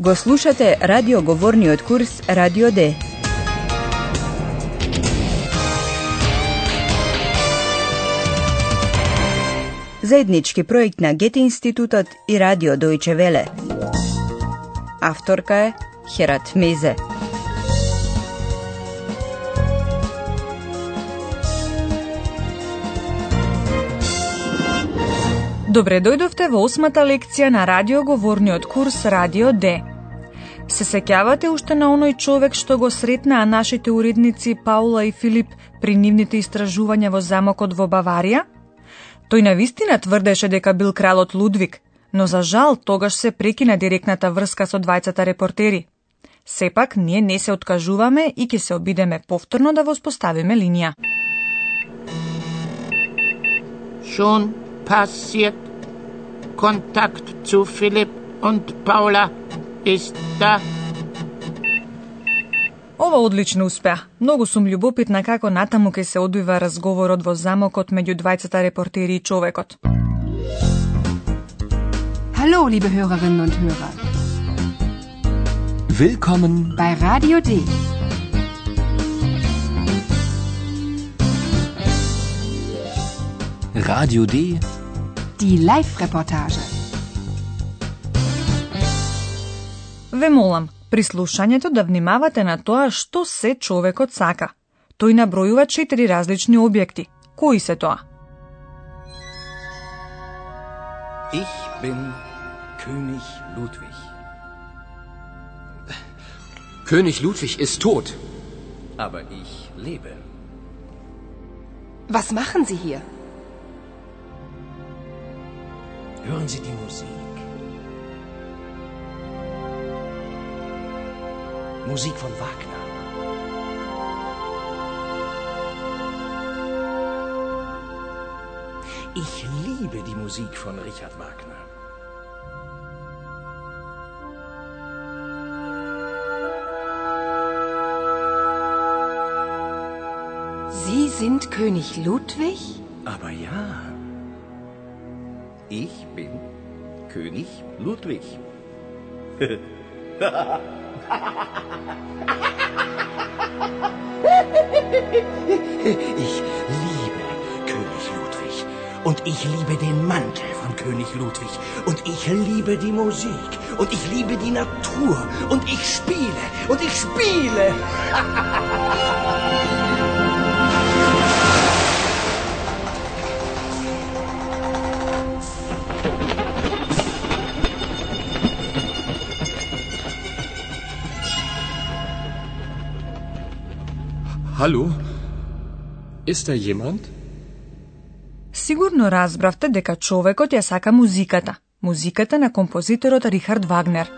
Го слушате радиоговорниот курс Радио Д. Заеднички проект на Гете институтот и Радио Дојче Веле. Авторка е Херат Мезе. Добре дојдовте во осмата лекција на радиоговорниот курс Радио Д. Се сеќавате уште на оној човек што го сретнаа нашите уредници Паула и Филип при нивните истражувања во замокот во Баварија? Тој на вистина тврдеше дека бил кралот Лудвиг, но за жал тогаш се прекина директната врска со двајцата репортери. Сепак, ние не се откажуваме и ќе се обидеме повторно да воспоставиме линија. Schon passiert. Kontakt zu Philipp und Paula da. Ова одлично успеа. Многу сум љубопитна како натаму ќе се одвива разговорот во замокот меѓу двајцата репортери и човекот. Hallo, liebe Hörerinnen und Hörer. Willkommen bei Radio D. Radio D. Die Live-Reportage. Ве молам, при слушањето да внимавате на тоа што се човекот сака. Тој набројува четири различни објекти. Кои се тоа? Ich bin König Ludwig. König Ludwig ist tot. Aber ich lebe. Was machen Sie hier? Hören Sie die Musik. Musik von Wagner. Ich liebe die Musik von Richard Wagner. Sie sind König Ludwig? Aber ja, ich bin König Ludwig. Ich liebe König Ludwig. Und ich liebe den Mantel von König Ludwig. Und ich liebe die Musik. Und ich liebe die Natur. Und ich spiele. Und ich spiele. Hallo? Ist da jemand? Сигурно разбравте дека човекот ја сака музиката. Музиката на композиторот Рихард Вагнер.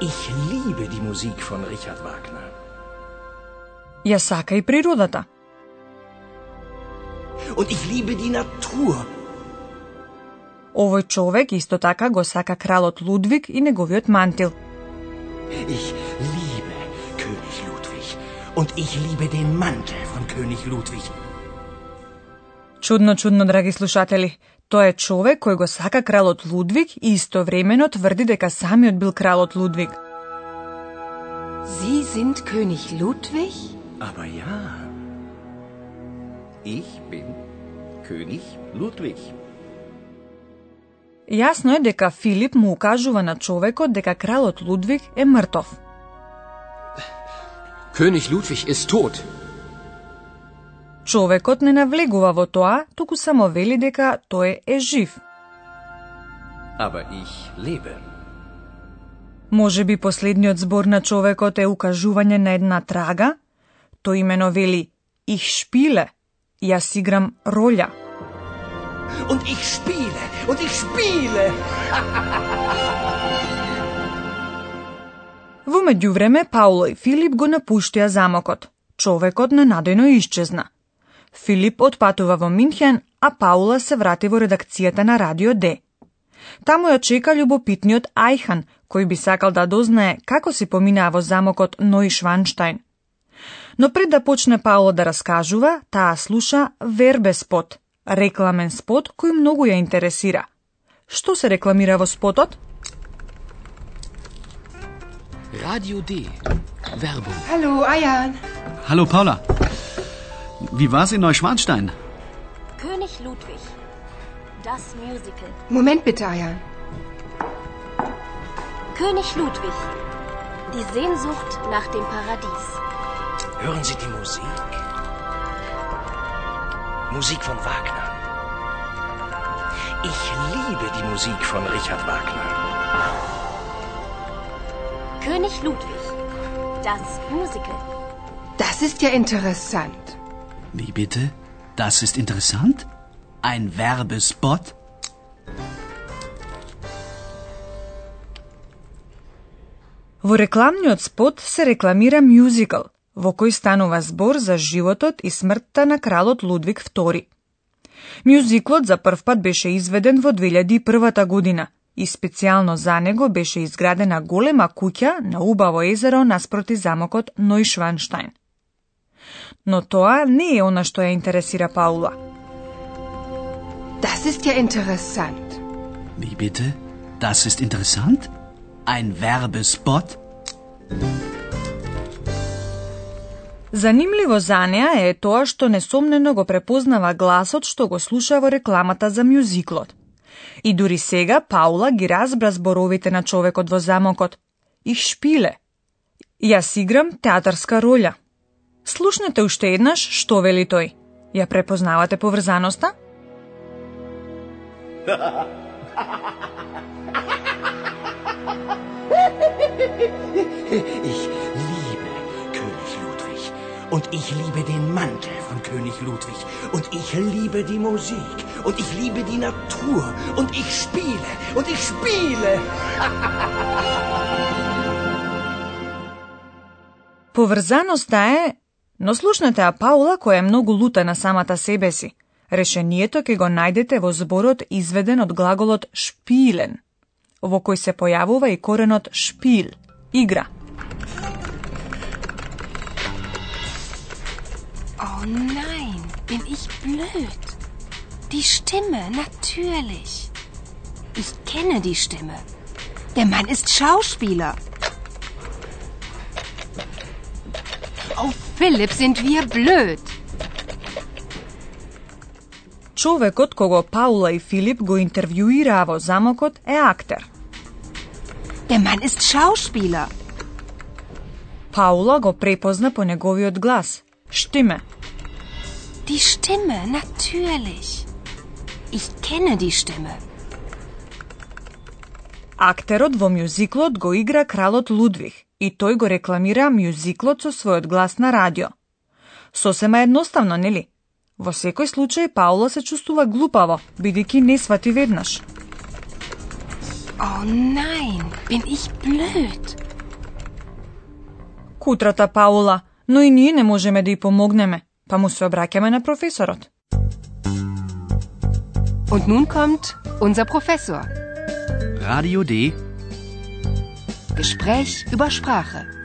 Ich liebe die Musik von Richard Wagner. Ја сака и природата. Und ich liebe die Natur. Овој човек исто така го сака кралот Лудвиг и неговиот мантил. Ich liebe. Und ich liebe den Mantel von König Ludwig. Чудно, чудно, драги слушатели. Тоа е човек кој го сака кралот Лудвиг и истовремено тврди дека самиот бил кралот Лудвиг. Sie sind König Ludwig? Aber ja, ich bin König Ludwig. Јасно е дека Филип му укажува на човекот дека кралот Лудвиг е мртов. König Ludwig ist tot. Човекот не навлегува во тоа, туку само вели дека тој е жив. Aber ich lebe. Може би последниот збор на човекот е укажување на една трага? Тој имено вели «Их шпиле», јас играм роља. Und ich spiele. Und ich spiele. Во меѓувреме Пауло и Филип го напуштија замокот. Човекот ненадејно исчезна. Филип отпатува во Минхен, а Паула се врати во редакцијата на Радио Д. Таму ја чека љубопитниот Ајхан, кој би сакал да дознае како се поминаа во замокот Ној Шванштајн. Но пред да почне Пауло да раскажува, таа слуша вербе спот, рекламен спот кој многу ја интересира. Што се рекламира во спотот? Radio D. Werbung. Hallo, Ayan. Hallo Paula. Wie war's in Neuschwanstein? König Ludwig. Das Musical. Moment bitte, Ayan. König Ludwig. Die Sehnsucht nach dem Paradies. Hören Sie die Musik? Musik von Wagner. Ich liebe die Musik von Richard Wagner. König Ludwig. Das Musical. Das ist ja interessant. Wie bitte? Das ist interessant? Ein Werbespot? Во рекламниот спот се рекламира мюзикл, во кој станува збор за животот и смртта на кралот Лудвиг II. Мюзиклот за прв пат беше изведен во 2001 година и специјално за него беше изградена голема куќа на убаво езеро наспроти замокот Нојшванштајн. Но тоа не е она што ја интересира Паула. Das ist ja interessant. Wie bitte? Das ist interessant? Ein Werbespot? Занимливо за неа е тоа што несомнено го препознава гласот што го слуша во рекламата за мюзиклот. И дури сега Паула ги разбра зборовите на човекот во замокот. Их шпиле. Јас играм театарска роља. Слушнете уште еднаш што вели тој. Ја препознавате поврзаноста? Ich liebe König Ludwig. Und ich liebe den Mantel König Ludwig. Und ich liebe die Musik. Und ich liebe die Natur. Und ich spiele. Und ich spiele. Поврзаноста е, но слушнете ја Паула која е многу лута на самата себе си. Решението ќе го најдете во зборот изведен од глаголот шпилен, во кој се појавува и коренот шпил, игра. Oh nein, bin ich blöd. Die Stimme, natürlich. Ich kenne die Stimme. Der Mann ist Schauspieler. Oh, Philipp, sind wir blöd. Човекот кого Паула и Филип го интервјуираа во замокот е актер. Der Mann ist Schauspieler. Паула го препозна по неговиот глас. Штиме. Die Stimme, natürlich. Ich kenne die Stimme. Актерот во мюзиклот го игра кралот Лудвиг и тој го рекламира мюзиклот со својот глас на радио. Сосема едноставно, нели? Во секој случај Паула се чувствува глупаво, бидејќи не свати веднаш. Oh nein, bin ich blöd. Кутрата Паула, но и ние не можеме да ја помогнеме, па му се обраќаме на професорот. Und nun kommt unser Professor. Radio D. Gespräch über Sprache.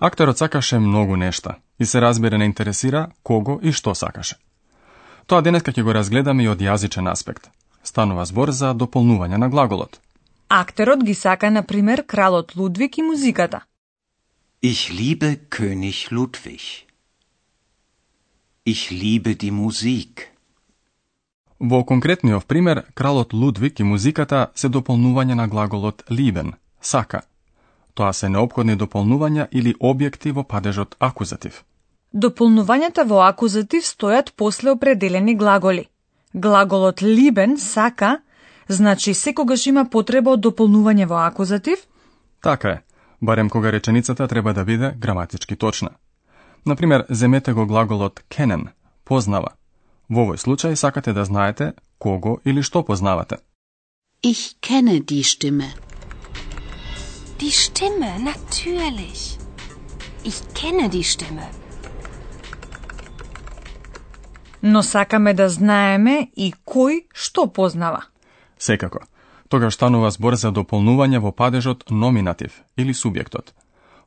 Актерот сакаше многу нешта и се разбира не интересира кого и што сакаше. Тоа денеска ќе го разгледаме и од јазичен аспект. Станува збор за дополнување на глаголот. Актерот ги сака, на пример, кралот Лудвиг и музиката. Ich liebe König Ludwig. Ich liebe die Musik. Во конкретниот пример, кралот Лудвиг и музиката се дополнување на глаголот lieben, сака. Тоа се неопходни дополнувања или објекти во падежот акузатив. Дополнувањата во акузатив стојат после определени глаголи. Глаголот lieben, сака, значи секогаш има потреба од дополнување во акузатив, Така е, барем кога реченицата треба да биде граматички точна. Например, земете го глаголот kennen, познава. Во овој случај сакате да знаете кого или што познавате. Ich kenne die Stimme. Die Stimme, natürlich. Ich kenne die Stimme. но сакаме да знаеме и кој што познава. Секако. Тогаш станува збор за дополнување во падежот номинатив или субјектот.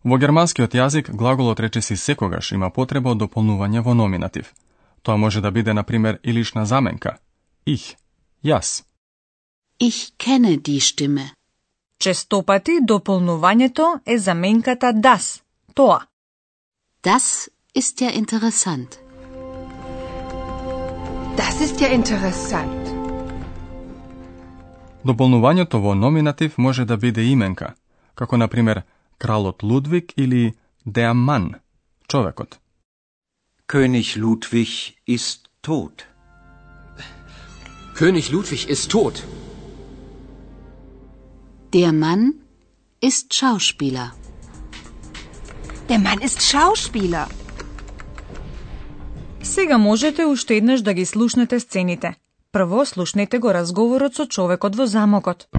Во германскиот јазик глаголот речеси секогаш има потреба од дополнување во номинатив. Тоа може да биде, на пример, и лична заменка. Их, јас. Ich kenne die Stimme. Честопати дополнувањето е заменката das, тоа. Das ist ja interessant. Das ist ja interessant. Дополнувањето во номинатив може да биде именка, како на пример кралот Лудвиг или der Mann, човекот. König Ludwig ist tot. König Ludwig ist tot. Der Mann ist Schauspieler. Der Mann ist Schauspieler. Сега можете уште еднаш да ги слушнете сцените. Прво слушнете го разговорот со човекот во замокот.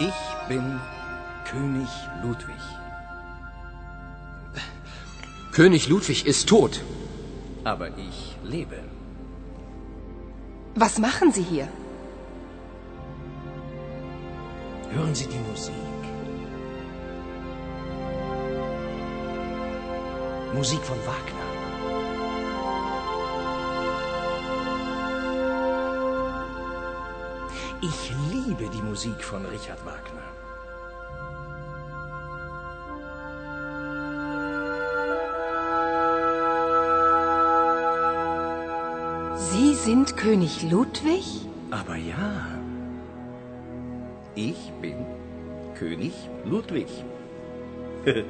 Ich bin König Ludwig. König Ludwig ist tot. Aber ich lebe. Was machen Sie hier? Hören Sie die Musik. Musik von Wagner. Ich liebe die Musik von Richard Wagner. Sind König Ludwig? Aber ja, ich bin König Ludwig. Ich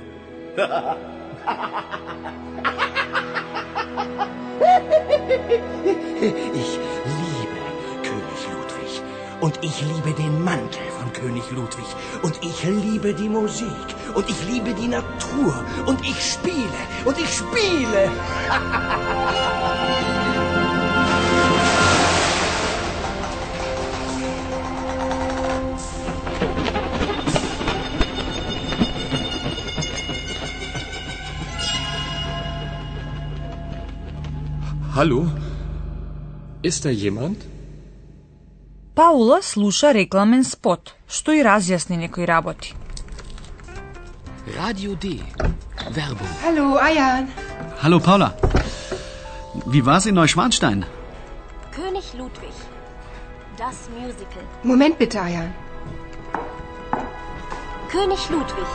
liebe König Ludwig. Und ich liebe den Mantel von König Ludwig. Und ich liebe die Musik. Und ich liebe die Natur. Und ich spiele. Und ich spiele. Hallo? Ist da jemand? Паула слуша рекламен спот, што и разјасни некои работи. Radio D. Werbung. Hallo, Ayan. Hallo Paula. Wie war's in Neuschwanstein? König Ludwig. Das Musical. Moment bitte, Ayan. König Ludwig.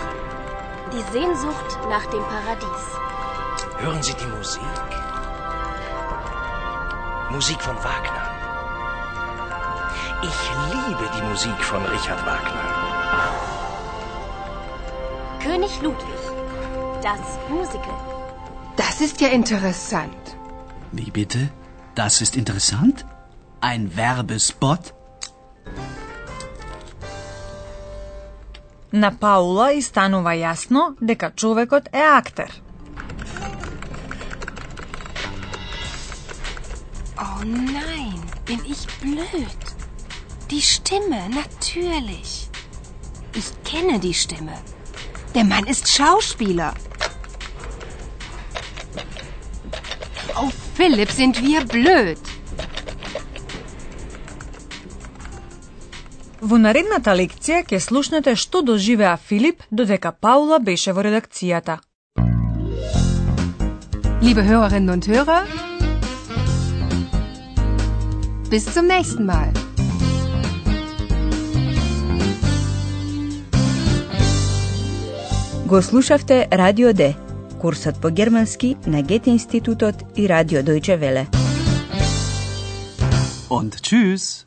Die Sehnsucht nach dem Paradies. Hören Sie die Musik. Musik von Wagner. Ich liebe die Musik von Richard Wagner. König Ludwig. Das Musical. Das ist ja interessant. Wie bitte? Das ist interessant? Ein Werbespot? На Паула и станува јасно дека човекот е актер. nein, bin ich blöd. Die Stimme, natürlich. Ich kenne die Stimme. Der Mann ist Schauspieler. Oh, Philipp, sind wir blöd. Во наредната лекција ќе слушнете што доживеа Филип додека Паула беше во редакцијата. Liebe Hörerinnen und Hörer, bis zum nächsten Mal. Го слушавте Радио Д, курсот по германски на Гете институтот и Радио Дојче Веле. Und tschüss.